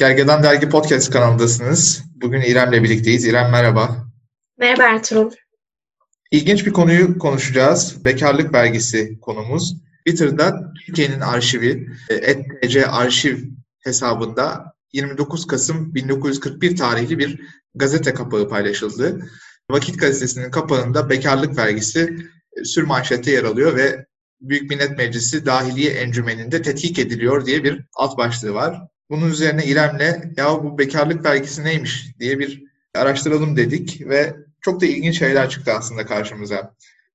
Gergedan Dergi Podcast kanalındasınız. Bugün İrem'le birlikteyiz. İrem merhaba. Merhaba Ertuğrul. İlginç bir konuyu konuşacağız. Bekarlık vergisi konumuz. Twitter'da Türkiye'nin arşivi, ETC arşiv hesabında 29 Kasım 1941 tarihli bir gazete kapağı paylaşıldı. Vakit gazetesinin kapağında bekarlık vergisi e, sürmanşette yer alıyor ve Büyük Millet Meclisi Dahiliye Encümeni'nde tetkik ediliyor diye bir alt başlığı var. Bunun üzerine İrem'le ya bu bekarlık vergisi neymiş diye bir araştıralım dedik ve çok da ilginç şeyler çıktı aslında karşımıza.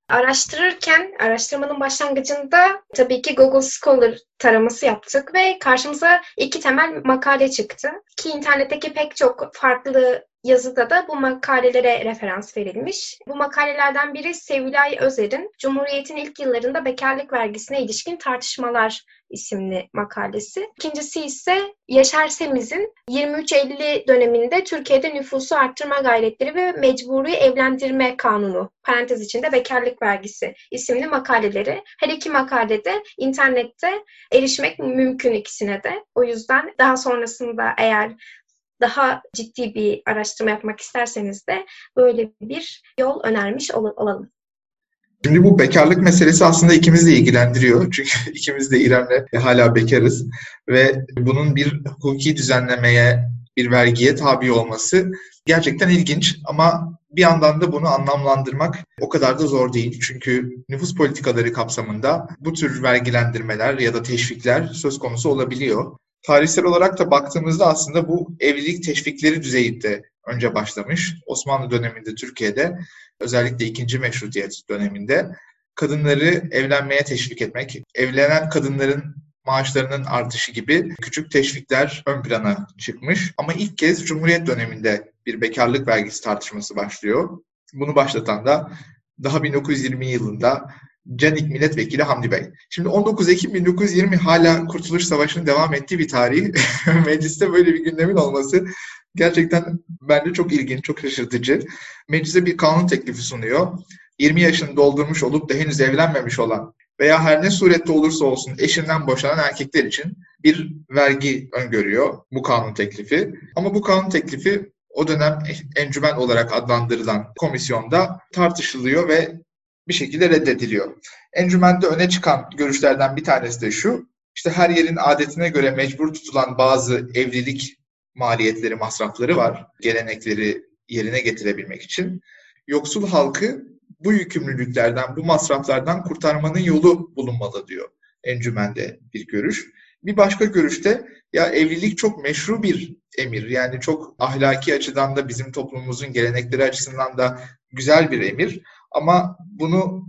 Araştırırken, araştırmanın başlangıcında tabii ki Google Scholar taraması yaptık ve karşımıza iki temel makale çıktı. Ki internetteki pek çok farklı yazıda da bu makalelere referans verilmiş. Bu makalelerden biri Sevilay Özer'in Cumhuriyet'in ilk yıllarında bekarlık vergisine ilişkin tartışmalar isimli makalesi. İkincisi ise Yaşar Semiz'in 23-50 döneminde Türkiye'de nüfusu arttırma gayretleri ve mecburi evlendirme kanunu, parantez içinde bekarlık vergisi isimli makaleleri. Her iki makalede internette erişmek mümkün ikisine de. O yüzden daha sonrasında eğer daha ciddi bir araştırma yapmak isterseniz de böyle bir yol önermiş olalım. Şimdi bu bekarlık meselesi aslında ikimiz de ilgilendiriyor. Çünkü ikimiz de İrem'le hala bekarız. Ve bunun bir hukuki düzenlemeye, bir vergiye tabi olması gerçekten ilginç. Ama bir yandan da bunu anlamlandırmak o kadar da zor değil. Çünkü nüfus politikaları kapsamında bu tür vergilendirmeler ya da teşvikler söz konusu olabiliyor. Tarihsel olarak da baktığımızda aslında bu evlilik teşvikleri düzeyinde önce başlamış. Osmanlı döneminde Türkiye'de özellikle ikinci meşrutiyet döneminde kadınları evlenmeye teşvik etmek, evlenen kadınların maaşlarının artışı gibi küçük teşvikler ön plana çıkmış. Ama ilk kez Cumhuriyet döneminde bir bekarlık vergisi tartışması başlıyor. Bunu başlatan da daha 1920 yılında Canik Milletvekili Hamdi Bey. Şimdi 19 Ekim 1920 hala Kurtuluş Savaşı'nın devam ettiği bir tarih. Mecliste böyle bir gündemin olması gerçekten bence çok ilginç, çok şaşırtıcı. Meclise bir kanun teklifi sunuyor. 20 yaşını doldurmuş olup da henüz evlenmemiş olan veya her ne surette olursa olsun eşinden boşanan erkekler için bir vergi öngörüyor bu kanun teklifi. Ama bu kanun teklifi o dönem encümen olarak adlandırılan komisyonda tartışılıyor ve bir şekilde reddediliyor. Encümende öne çıkan görüşlerden bir tanesi de şu, işte her yerin adetine göre mecbur tutulan bazı evlilik maliyetleri, masrafları var. Gelenekleri yerine getirebilmek için. Yoksul halkı bu yükümlülüklerden, bu masraflardan kurtarmanın yolu bulunmalı diyor encümende bir görüş. Bir başka görüşte ya evlilik çok meşru bir emir. Yani çok ahlaki açıdan da bizim toplumumuzun gelenekleri açısından da güzel bir emir. Ama bunu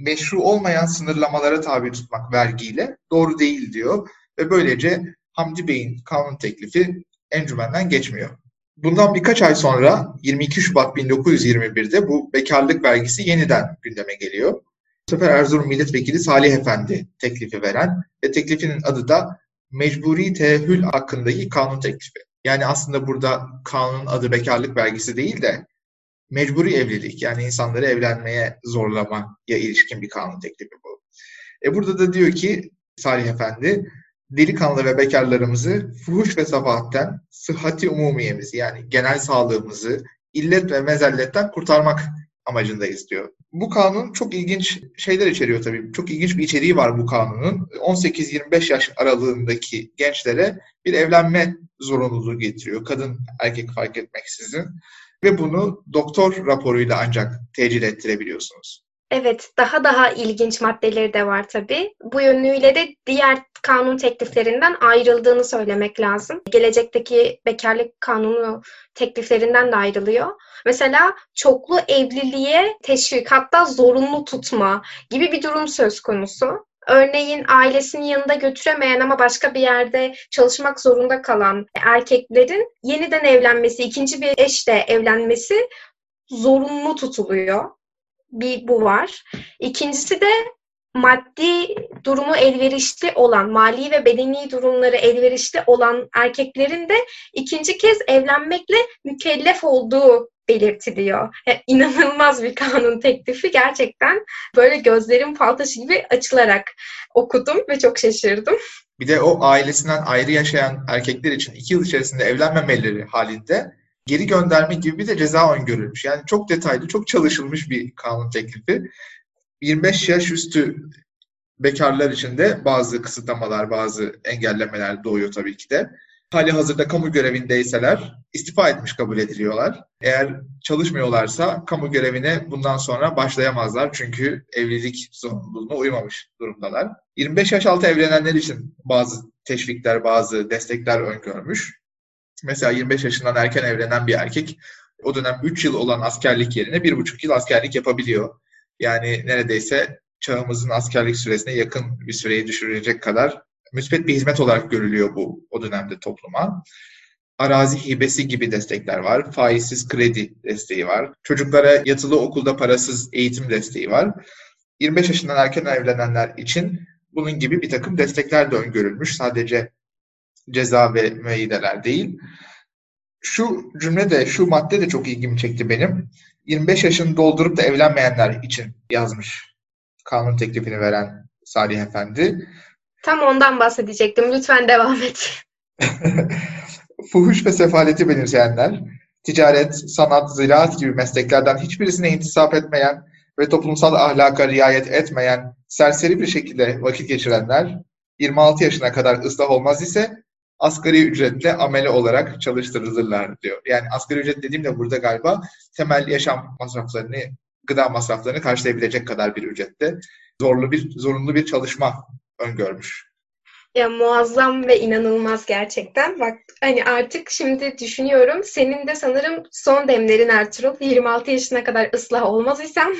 meşru olmayan sınırlamalara tabi tutmak vergiyle doğru değil diyor. Ve böylece Hamdi Bey'in kanun teklifi encümenden geçmiyor. Bundan birkaç ay sonra 22 Şubat 1921'de bu bekarlık vergisi yeniden gündeme geliyor. Bu sefer Erzurum Milletvekili Salih Efendi teklifi veren ve teklifinin adı da Mecburi Tehül hakkındaki kanun teklifi. Yani aslında burada kanunun adı bekarlık vergisi değil de mecburi evlilik yani insanları evlenmeye zorlamaya ilişkin bir kanun teklifi bu. E burada da diyor ki Salih Efendi delikanlı ve bekarlarımızı fuhuş ve safahatten sıhhati umumiyemizi yani genel sağlığımızı illet ve mezelletten kurtarmak amacındayız diyor. Bu kanun çok ilginç şeyler içeriyor tabii. Çok ilginç bir içeriği var bu kanunun. 18-25 yaş aralığındaki gençlere bir evlenme zorunluluğu getiriyor. Kadın erkek fark etmeksizin. Ve bunu doktor raporuyla ancak tecil ettirebiliyorsunuz. Evet, daha daha ilginç maddeleri de var tabii. Bu yönüyle de diğer kanun tekliflerinden ayrıldığını söylemek lazım. Gelecekteki bekarlık kanunu tekliflerinden de ayrılıyor. Mesela çoklu evliliğe teşvik hatta zorunlu tutma gibi bir durum söz konusu. Örneğin ailesinin yanında götüremeyen ama başka bir yerde çalışmak zorunda kalan erkeklerin yeniden evlenmesi, ikinci bir eşle evlenmesi zorunlu tutuluyor bir bu var. İkincisi de maddi durumu elverişli olan, mali ve bedeni durumları elverişli olan erkeklerin de ikinci kez evlenmekle mükellef olduğu belirtiliyor. Yani inanılmaz bir kanun teklifi. Gerçekten böyle gözlerim fal taşı gibi açılarak okudum ve çok şaşırdım. Bir de o ailesinden ayrı yaşayan erkekler için iki yıl içerisinde evlenmemeleri halinde geri gönderme gibi bir de ceza öngörülmüş. Yani çok detaylı, çok çalışılmış bir kanun teklifi. 25 yaş üstü bekarlar için de bazı kısıtlamalar, bazı engellemeler doğuyor tabii ki de. Hali hazırda kamu görevindeyseler istifa etmiş kabul ediliyorlar. Eğer çalışmıyorlarsa kamu görevine bundan sonra başlayamazlar çünkü evlilik zorunluluğuna uymamış durumdalar. 25 yaş altı evlenenler için bazı teşvikler, bazı destekler öngörmüş. Mesela 25 yaşından erken evlenen bir erkek o dönem 3 yıl olan askerlik yerine 1,5 yıl askerlik yapabiliyor. Yani neredeyse çağımızın askerlik süresine yakın bir süreyi düşürecek kadar müspet bir hizmet olarak görülüyor bu o dönemde topluma. Arazi hibesi gibi destekler var. Faizsiz kredi desteği var. Çocuklara yatılı okulda parasız eğitim desteği var. 25 yaşından erken evlenenler için bunun gibi bir takım destekler de öngörülmüş. Sadece ceza ve müeyyideler değil. Şu cümle de, şu madde de çok ilgimi çekti benim. 25 yaşını doldurup da evlenmeyenler için yazmış kanun teklifini veren Salih Efendi. Tam ondan bahsedecektim. Lütfen devam et. Fuhuş ve sefaleti benimseyenler, ticaret, sanat, ziraat gibi mesleklerden hiçbirisine intisap etmeyen ve toplumsal ahlaka riayet etmeyen, serseri bir şekilde vakit geçirenler, 26 yaşına kadar ıslah olmaz ise asgari ücretle ameli olarak çalıştırılırlar diyor. Yani asgari ücret dediğimde burada galiba temel yaşam masraflarını, gıda masraflarını karşılayabilecek kadar bir ücrette zorlu bir zorunlu bir çalışma öngörmüş. Ya muazzam ve inanılmaz gerçekten. Bak hani artık şimdi düşünüyorum. Senin de sanırım son demlerin Ertuğrul. 26 yaşına kadar ıslah olmaz isem.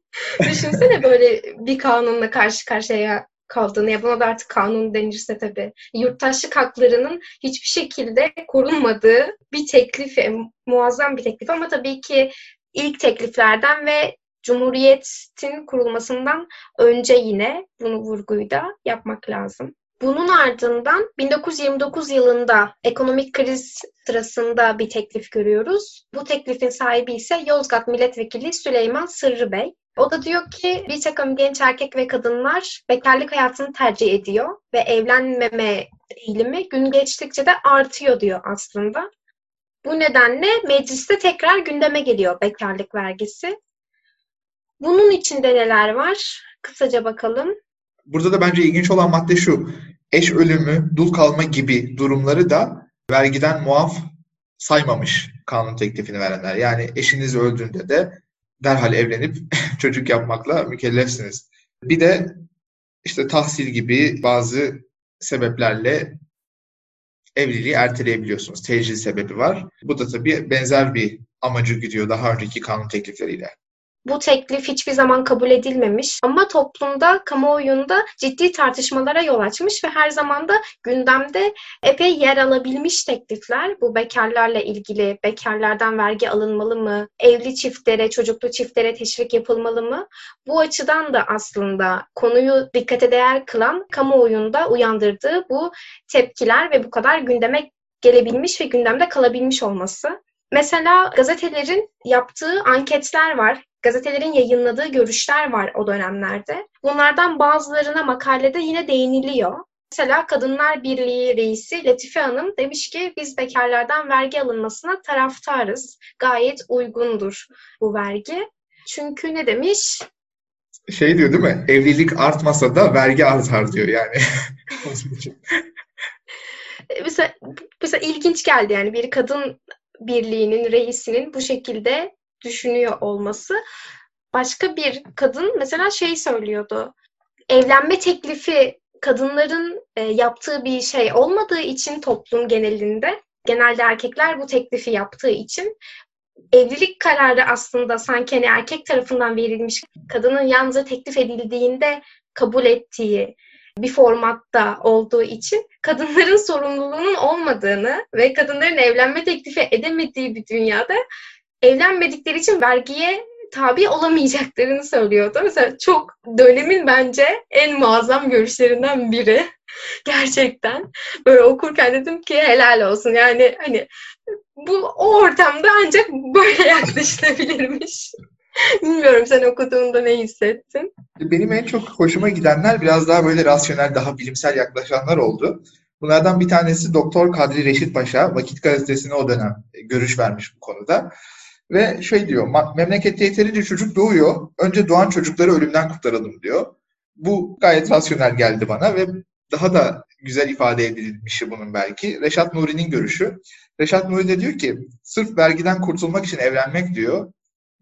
Düşünsene böyle bir kanunla karşı karşıya kaldığını ya buna da artık kanun denirse tabii. Yurttaşlık haklarının hiçbir şekilde korunmadığı bir teklif, muazzam bir teklif ama tabii ki ilk tekliflerden ve Cumhuriyet'in kurulmasından önce yine bunu vurguyu da yapmak lazım. Bunun ardından 1929 yılında ekonomik kriz sırasında bir teklif görüyoruz. Bu teklifin sahibi ise Yozgat Milletvekili Süleyman Sırrı Bey. O da diyor ki bir takım genç erkek ve kadınlar bekarlık hayatını tercih ediyor ve evlenmeme eğilimi gün geçtikçe de artıyor diyor aslında. Bu nedenle mecliste tekrar gündeme geliyor bekarlık vergisi. Bunun içinde neler var? Kısaca bakalım. Burada da bence ilginç olan madde şu. Eş ölümü, dul kalma gibi durumları da vergiden muaf saymamış kanun teklifini verenler. Yani eşiniz öldüğünde de derhal evlenip çocuk yapmakla mükellefsiniz. Bir de işte tahsil gibi bazı sebeplerle evliliği erteleyebiliyorsunuz. Tecil sebebi var. Bu da tabii benzer bir amacı gidiyor daha önceki kanun teklifleriyle. Bu teklif hiçbir zaman kabul edilmemiş ama toplumda, kamuoyunda ciddi tartışmalara yol açmış ve her zaman da gündemde epey yer alabilmiş teklifler. Bu bekarlarla ilgili, bekarlardan vergi alınmalı mı, evli çiftlere, çocuklu çiftlere teşvik yapılmalı mı? Bu açıdan da aslında konuyu dikkate değer kılan kamuoyunda uyandırdığı bu tepkiler ve bu kadar gündeme gelebilmiş ve gündemde kalabilmiş olması. Mesela gazetelerin yaptığı anketler var gazetelerin yayınladığı görüşler var o dönemlerde. Bunlardan bazılarına makalede yine değiniliyor. Mesela Kadınlar Birliği reisi Latife Hanım demiş ki biz bekarlardan vergi alınmasına taraftarız. Gayet uygundur bu vergi. Çünkü ne demiş? Şey diyor değil mi? Evlilik artmasa da vergi artar diyor yani. mesela, mesela ilginç geldi yani bir kadın birliğinin reisinin bu şekilde düşünüyor olması. Başka bir kadın mesela şey söylüyordu. Evlenme teklifi kadınların e, yaptığı bir şey olmadığı için toplum genelinde genelde erkekler bu teklifi yaptığı için evlilik kararı aslında sanki hani erkek tarafından verilmiş kadının yalnızca teklif edildiğinde kabul ettiği bir formatta olduğu için kadınların sorumluluğunun olmadığını ve kadınların evlenme teklifi edemediği bir dünyada evlenmedikleri için vergiye tabi olamayacaklarını söylüyordu. Mesela çok dönemin bence en muazzam görüşlerinden biri. Gerçekten. Böyle okurken dedim ki helal olsun. Yani hani bu o ortamda ancak böyle yaklaşılabilirmiş. Bilmiyorum sen okuduğunda ne hissettin? Benim en çok hoşuma gidenler biraz daha böyle rasyonel, daha bilimsel yaklaşanlar oldu. Bunlardan bir tanesi Doktor Kadri Reşit Paşa, Vakit Gazetesi'ne o dönem görüş vermiş bu konuda. Ve şey diyor, memlekette yeterince çocuk doğuyor, önce doğan çocukları ölümden kurtaralım diyor. Bu gayet rasyonel geldi bana ve daha da güzel ifade edilmişi bunun belki. Reşat Nuri'nin görüşü. Reşat Nuri de diyor ki, sırf vergiden kurtulmak için evlenmek diyor,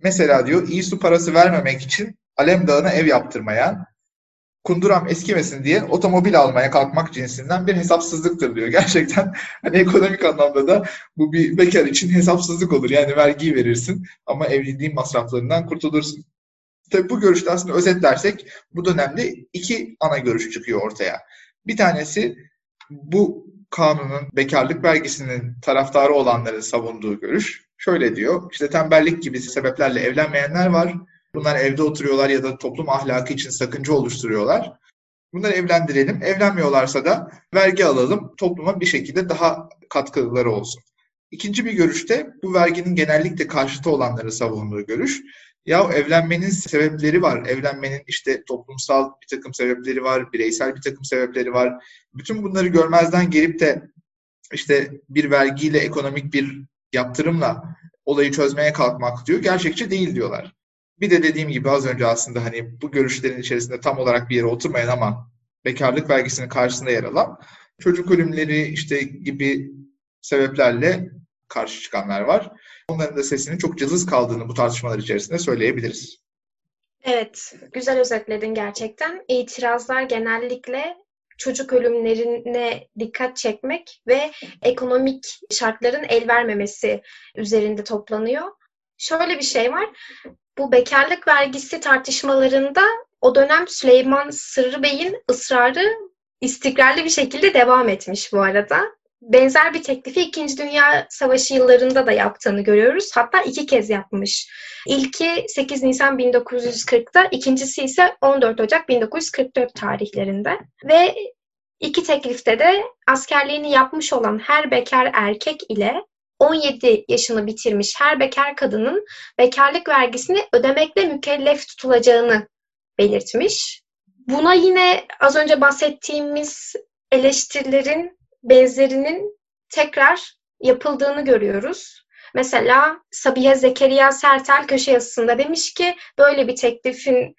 Mesela diyor iyi su parası vermemek için Alem Dağı'na ev yaptırmaya, kunduram eskimesin diye otomobil almaya kalkmak cinsinden bir hesapsızlıktır diyor. Gerçekten hani ekonomik anlamda da bu bir bekar için hesapsızlık olur. Yani vergiyi verirsin ama evliliğin masraflarından kurtulursun. Tabii bu görüşte aslında özetlersek bu dönemde iki ana görüş çıkıyor ortaya. Bir tanesi bu kanunun bekarlık vergisinin taraftarı olanların savunduğu görüş. Şöyle diyor, işte tembellik gibi sebeplerle evlenmeyenler var. Bunlar evde oturuyorlar ya da toplum ahlakı için sakınca oluşturuyorlar. Bunları evlendirelim. Evlenmiyorlarsa da vergi alalım. Topluma bir şekilde daha katkıları olsun. İkinci bir görüşte bu verginin genellikle karşıtı olanları savunduğu görüş. Ya evlenmenin sebepleri var. Evlenmenin işte toplumsal bir takım sebepleri var, bireysel bir takım sebepleri var. Bütün bunları görmezden gelip de işte bir vergiyle ekonomik bir yaptırımla olayı çözmeye kalkmak diyor. Gerçekçi değil diyorlar. Bir de dediğim gibi az önce aslında hani bu görüşlerin içerisinde tam olarak bir yere oturmayan ama bekarlık vergisinin karşısında yer alan çocuk ölümleri işte gibi sebeplerle karşı çıkanlar var. Onların da sesinin çok cılız kaldığını bu tartışmalar içerisinde söyleyebiliriz. Evet, güzel özetledin gerçekten. İtirazlar genellikle çocuk ölümlerine dikkat çekmek ve ekonomik şartların el vermemesi üzerinde toplanıyor. Şöyle bir şey var. Bu bekarlık vergisi tartışmalarında o dönem Süleyman Sırrı Bey'in ısrarı istikrarlı bir şekilde devam etmiş bu arada. Benzer bir teklifi İkinci Dünya Savaşı yıllarında da yaptığını görüyoruz. Hatta iki kez yapmış. İlki 8 Nisan 1940'da, ikincisi ise 14 Ocak 1944 tarihlerinde. Ve iki teklifte de askerliğini yapmış olan her bekar erkek ile 17 yaşını bitirmiş her bekar kadının bekarlık vergisini ödemekle mükellef tutulacağını belirtmiş. Buna yine az önce bahsettiğimiz eleştirilerin benzerinin tekrar yapıldığını görüyoruz. Mesela Sabiha Zekeriya Sertel köşe yazısında demiş ki böyle bir teklifin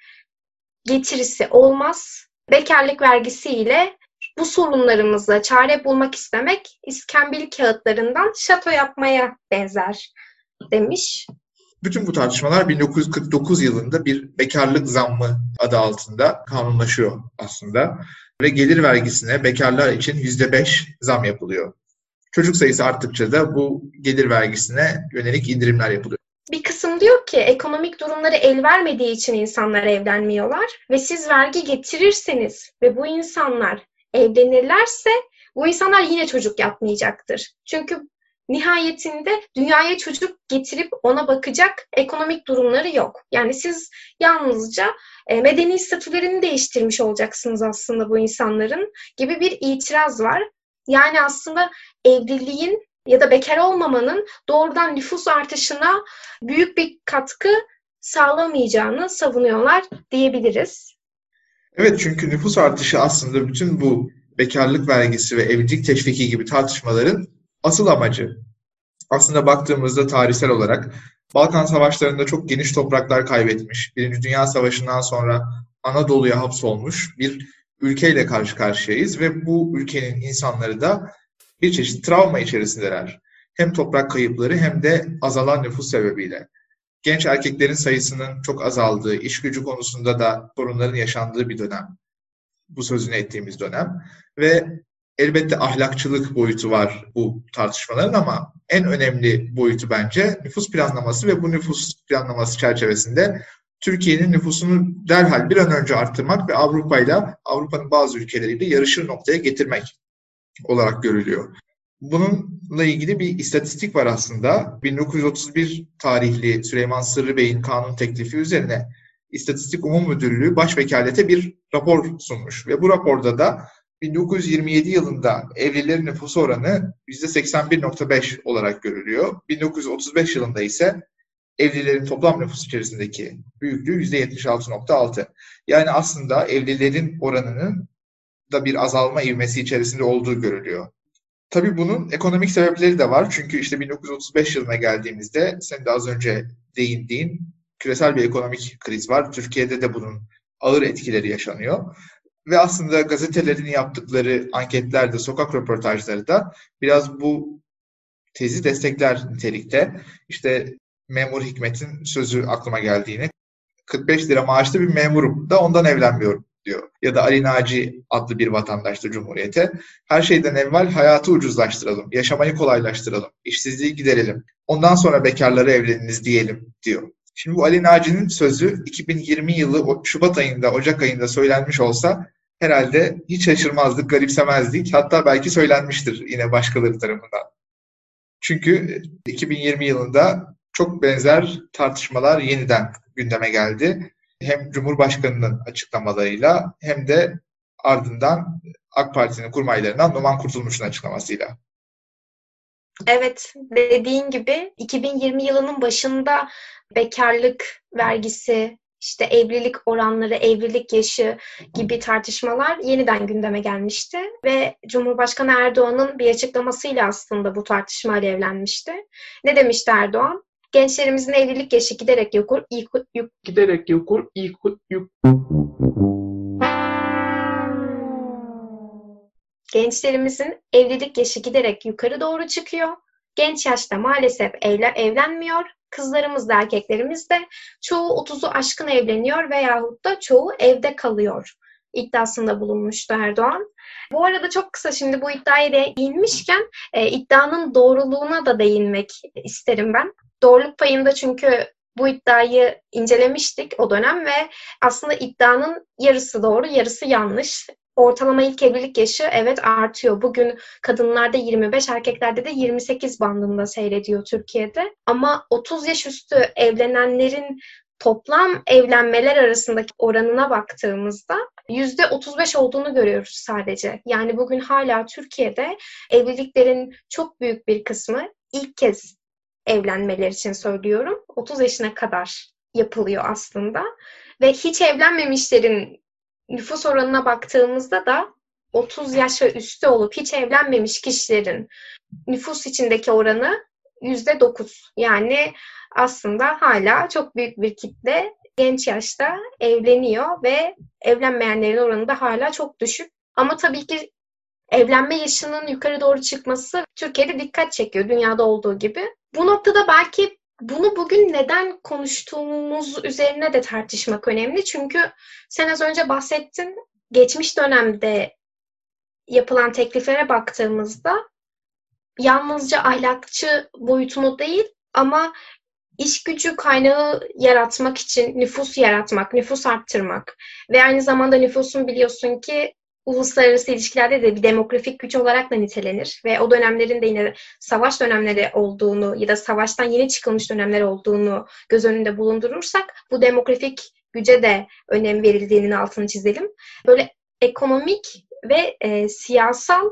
getirisi olmaz. Bekarlık vergisiyle bu sorunlarımıza çare bulmak istemek iskambil kağıtlarından şato yapmaya benzer demiş. Bütün bu tartışmalar 1949 yılında bir bekarlık zammı adı altında kanunlaşıyor aslında. Ve gelir vergisine bekarlar için %5 zam yapılıyor. Çocuk sayısı arttıkça da bu gelir vergisine yönelik indirimler yapılıyor. Bir kısım diyor ki ekonomik durumları el vermediği için insanlar evlenmiyorlar ve siz vergi getirirseniz ve bu insanlar evlenirlerse bu insanlar yine çocuk yapmayacaktır. Çünkü nihayetinde dünyaya çocuk getirip ona bakacak ekonomik durumları yok. Yani siz yalnızca e, medeni statülerini değiştirmiş olacaksınız aslında bu insanların gibi bir itiraz var. Yani aslında evliliğin ya da bekar olmamanın doğrudan nüfus artışına büyük bir katkı sağlamayacağını savunuyorlar diyebiliriz. Evet çünkü nüfus artışı aslında bütün bu bekarlık vergisi ve evlilik teşviki gibi tartışmaların asıl amacı. Aslında baktığımızda tarihsel olarak Balkan Savaşları'nda çok geniş topraklar kaybetmiş, Birinci Dünya Savaşı'ndan sonra Anadolu'ya hapsolmuş bir ülkeyle karşı karşıyayız ve bu ülkenin insanları da bir çeşit travma içerisindeler. Hem toprak kayıpları hem de azalan nüfus sebebiyle. Genç erkeklerin sayısının çok azaldığı, iş gücü konusunda da sorunların yaşandığı bir dönem. Bu sözünü ettiğimiz dönem. Ve elbette ahlakçılık boyutu var bu tartışmaların ama en önemli boyutu bence nüfus planlaması ve bu nüfus planlaması çerçevesinde Türkiye'nin nüfusunu derhal bir an önce arttırmak ve Avrupa ile Avrupa'nın bazı ülkeleriyle yarışır noktaya getirmek olarak görülüyor. Bununla ilgili bir istatistik var aslında. 1931 tarihli Süleyman Sırrı Bey'in kanun teklifi üzerine İstatistik Umum Müdürlüğü Başvekalete bir rapor sunmuş ve bu raporda da 1927 yılında evlilerin nüfusu oranı %81.5 olarak görülüyor. 1935 yılında ise evlilerin toplam nüfus içerisindeki büyüklüğü %76.6. Yani aslında evlilerin oranının da bir azalma ivmesi içerisinde olduğu görülüyor. Tabii bunun ekonomik sebepleri de var. Çünkü işte 1935 yılına geldiğimizde sen de az önce değindiğin küresel bir ekonomik kriz var. Türkiye'de de bunun ağır etkileri yaşanıyor. Ve aslında gazetelerin yaptıkları anketlerde, sokak röportajları da biraz bu tezi destekler nitelikte. İşte memur Hikmet'in sözü aklıma geldiğini 45 lira maaşlı bir memurum da ondan evlenmiyorum diyor. Ya da Ali Naci adlı bir vatandaş da Cumhuriyet'e her şeyden evvel hayatı ucuzlaştıralım, yaşamayı kolaylaştıralım, işsizliği giderelim. Ondan sonra bekarları evleniniz diyelim diyor. Şimdi bu Ali Naci'nin sözü 2020 yılı Şubat ayında, Ocak ayında söylenmiş olsa herhalde hiç şaşırmazdık, garipsemezdik. Hatta belki söylenmiştir yine başkaları tarafından. Çünkü 2020 yılında çok benzer tartışmalar yeniden gündeme geldi. Hem Cumhurbaşkanı'nın açıklamalarıyla hem de ardından AK Parti'nin kurmaylarından Numan Kurtulmuş'un açıklamasıyla. Evet, dediğin gibi 2020 yılının başında bekarlık vergisi, işte evlilik oranları, evlilik yaşı gibi tartışmalar yeniden gündeme gelmişti ve Cumhurbaşkanı Erdoğan'ın bir açıklamasıyla aslında bu tartışma alevlenmişti. Ne demişti Erdoğan? Gençlerimizin evlilik yaşı giderek yukur, yukur, yuk, giderek yukur, yukur, yuk. Gençlerimizin evlilik yaşı giderek yukarı doğru çıkıyor. Genç yaşta maalesef evler evlenmiyor. Kızlarımız da erkeklerimiz de çoğu 30'u aşkın evleniyor veyahut da çoğu evde kalıyor iddiasında bulunmuştu Erdoğan. Bu arada çok kısa şimdi bu iddiaya değinmişken e, iddianın doğruluğuna da değinmek isterim ben. Doğruluk payında çünkü bu iddiayı incelemiştik o dönem ve aslında iddianın yarısı doğru, yarısı yanlış. Ortalama ilk evlilik yaşı evet artıyor. Bugün kadınlarda 25, erkeklerde de 28 bandında seyrediyor Türkiye'de. Ama 30 yaş üstü evlenenlerin toplam evlenmeler arasındaki oranına baktığımızda %35 olduğunu görüyoruz sadece. Yani bugün hala Türkiye'de evliliklerin çok büyük bir kısmı ilk kez evlenmeler için söylüyorum. 30 yaşına kadar yapılıyor aslında. Ve hiç evlenmemişlerin nüfus oranına baktığımızda da 30 yaş üstü olup hiç evlenmemiş kişilerin nüfus içindeki oranı %9. Yani aslında hala çok büyük bir kitle genç yaşta evleniyor ve evlenmeyenlerin oranı da hala çok düşük. Ama tabii ki evlenme yaşının yukarı doğru çıkması Türkiye'de dikkat çekiyor dünyada olduğu gibi. Bu noktada belki bunu bugün neden konuştuğumuz üzerine de tartışmak önemli. Çünkü sen az önce bahsettin. Geçmiş dönemde yapılan tekliflere baktığımızda yalnızca ahlakçı boyutunu değil ama iş gücü kaynağı yaratmak için nüfus yaratmak, nüfus arttırmak ve aynı zamanda nüfusun biliyorsun ki uluslararası ilişkilerde de bir demografik güç olarak da nitelenir ve o dönemlerin de yine savaş dönemleri olduğunu ya da savaştan yeni çıkılmış dönemler olduğunu göz önünde bulundurursak bu demografik güce de önem verildiğinin altını çizelim. Böyle ekonomik ve e, siyasal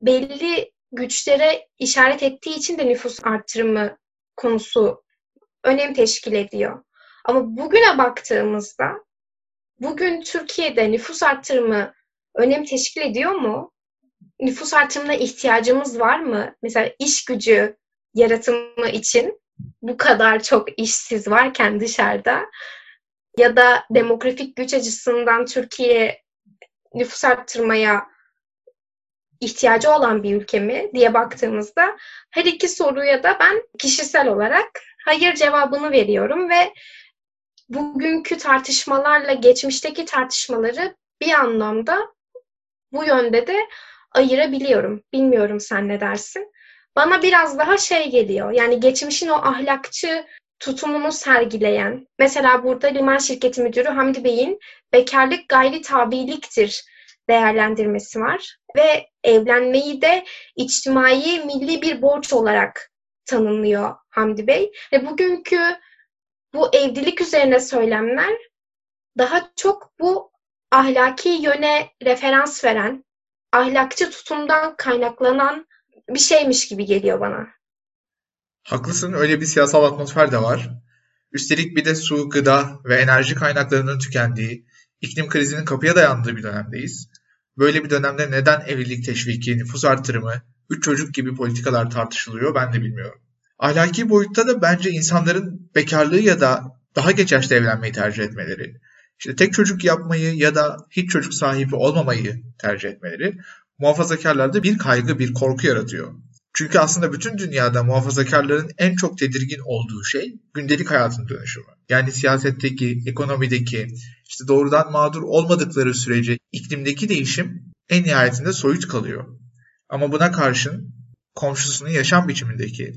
belli güçlere işaret ettiği için de nüfus arttırımı konusu önem teşkil ediyor. Ama bugüne baktığımızda bugün Türkiye'de nüfus artırımı önem teşkil ediyor mu? Nüfus artırımına ihtiyacımız var mı? Mesela iş gücü yaratımı için bu kadar çok işsiz varken dışarıda ya da demografik güç açısından Türkiye nüfus arttırmaya ihtiyacı olan bir ülke mi diye baktığımızda her iki soruya da ben kişisel olarak hayır cevabını veriyorum ve bugünkü tartışmalarla geçmişteki tartışmaları bir anlamda bu yönde de ayırabiliyorum. Bilmiyorum sen ne dersin? Bana biraz daha şey geliyor. Yani geçmişin o ahlakçı tutumunu sergileyen, mesela burada liman şirketi müdürü Hamdi Bey'in bekarlık gayri tabiliktir değerlendirmesi var ve evlenmeyi de içtimai milli bir borç olarak tanımlıyor Hamdi Bey. Ve bugünkü bu evlilik üzerine söylemler daha çok bu ahlaki yöne referans veren, ahlakçı tutumdan kaynaklanan bir şeymiş gibi geliyor bana. Haklısın öyle bir siyasal atmosfer de var. Üstelik bir de su, gıda ve enerji kaynaklarının tükendiği, iklim krizinin kapıya dayandığı bir dönemdeyiz. Böyle bir dönemde neden evlilik teşviki, nüfus artırımı, üç çocuk gibi politikalar tartışılıyor ben de bilmiyorum. Ahlaki boyutta da bence insanların bekarlığı ya da daha geç yaşta evlenmeyi tercih etmeleri, işte tek çocuk yapmayı ya da hiç çocuk sahibi olmamayı tercih etmeleri muhafazakarlarda bir kaygı, bir korku yaratıyor. Çünkü aslında bütün dünyada muhafazakarların en çok tedirgin olduğu şey gündelik hayatın dönüşümü. Yani siyasetteki, ekonomideki, işte doğrudan mağdur olmadıkları sürece iklimdeki değişim en nihayetinde soyut kalıyor. Ama buna karşın komşusunun yaşam biçimindeki,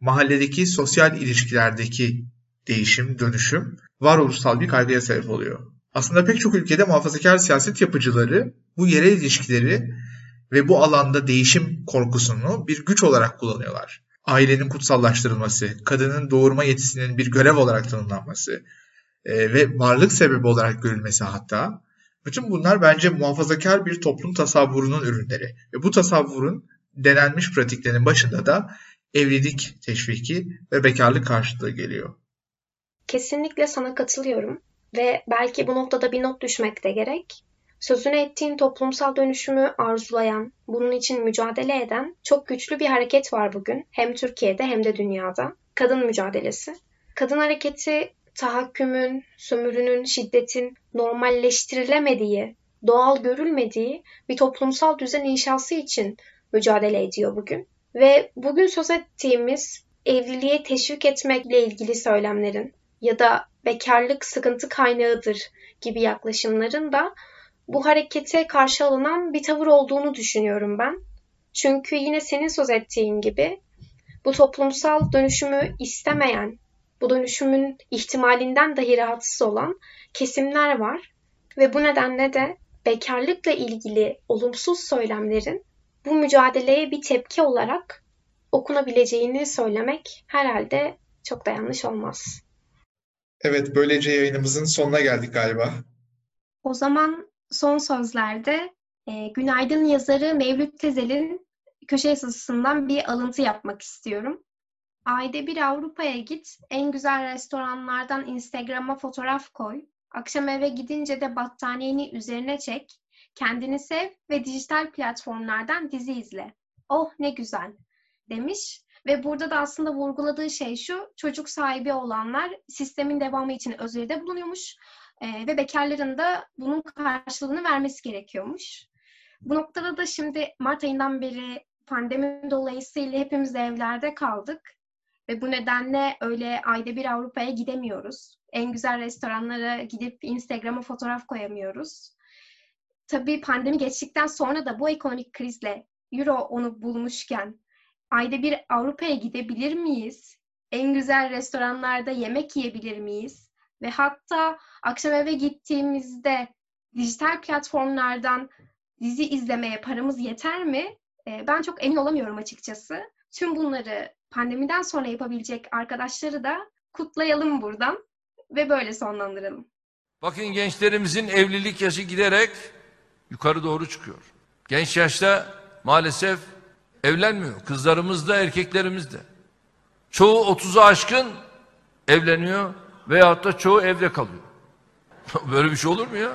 mahalledeki sosyal ilişkilerdeki değişim, dönüşüm varoluşsal bir kaygıya sebep oluyor. Aslında pek çok ülkede muhafazakar siyaset yapıcıları bu yerel ilişkileri ve bu alanda değişim korkusunu bir güç olarak kullanıyorlar. Ailenin kutsallaştırılması, kadının doğurma yetisinin bir görev olarak tanımlanması e, ve varlık sebebi olarak görülmesi hatta. Bütün bunlar bence muhafazakar bir toplum tasavvurunun ürünleri. Ve bu tasavvurun denenmiş pratiklerin başında da evlilik teşviki ve bekarlık karşılığı geliyor. Kesinlikle sana katılıyorum ve belki bu noktada bir not düşmek de gerek. Sözünü ettiğin toplumsal dönüşümü arzulayan, bunun için mücadele eden çok güçlü bir hareket var bugün. Hem Türkiye'de hem de dünyada. Kadın mücadelesi. Kadın hareketi tahakkümün, sömürünün, şiddetin normalleştirilemediği, doğal görülmediği bir toplumsal düzen inşası için mücadele ediyor bugün. Ve bugün söz ettiğimiz evliliğe teşvik etmekle ilgili söylemlerin ya da bekarlık sıkıntı kaynağıdır gibi yaklaşımların da bu harekete karşı alınan bir tavır olduğunu düşünüyorum ben. Çünkü yine senin söz ettiğin gibi bu toplumsal dönüşümü istemeyen, bu dönüşümün ihtimalinden dahi rahatsız olan kesimler var ve bu nedenle de bekarlıkla ilgili olumsuz söylemlerin bu mücadeleye bir tepki olarak okunabileceğini söylemek herhalde çok da yanlış olmaz. Evet, böylece yayınımızın sonuna geldik galiba. O zaman son sözlerde e, Günaydın yazarı Mevlüt Tezel'in köşe yazısından bir alıntı yapmak istiyorum. Ayda bir Avrupa'ya git, en güzel restoranlardan Instagram'a fotoğraf koy, akşam eve gidince de battaniyeni üzerine çek, kendini sev ve dijital platformlardan dizi izle. Oh ne güzel demiş ve burada da aslında vurguladığı şey şu, çocuk sahibi olanlar sistemin devamı için özveride bulunuyormuş e, ve bekarların da bunun karşılığını vermesi gerekiyormuş. Bu noktada da şimdi Mart ayından beri pandemi dolayısıyla hepimiz evlerde kaldık ve bu nedenle öyle ayda bir Avrupa'ya gidemiyoruz. En güzel restoranlara gidip Instagram'a fotoğraf koyamıyoruz. Tabii pandemi geçtikten sonra da bu ekonomik krizle Euro onu bulmuşken ayda bir Avrupa'ya gidebilir miyiz? En güzel restoranlarda yemek yiyebilir miyiz? Ve hatta akşam eve gittiğimizde dijital platformlardan dizi izlemeye paramız yeter mi? Ben çok emin olamıyorum açıkçası. Tüm bunları pandemiden sonra yapabilecek arkadaşları da kutlayalım buradan ve böyle sonlandıralım. Bakın gençlerimizin evlilik yaşı giderek yukarı doğru çıkıyor. Genç yaşta maalesef evlenmiyor. Kızlarımız da erkeklerimiz de. Çoğu 30'u aşkın evleniyor veyahut da çoğu evde kalıyor. Böyle bir şey olur mu ya?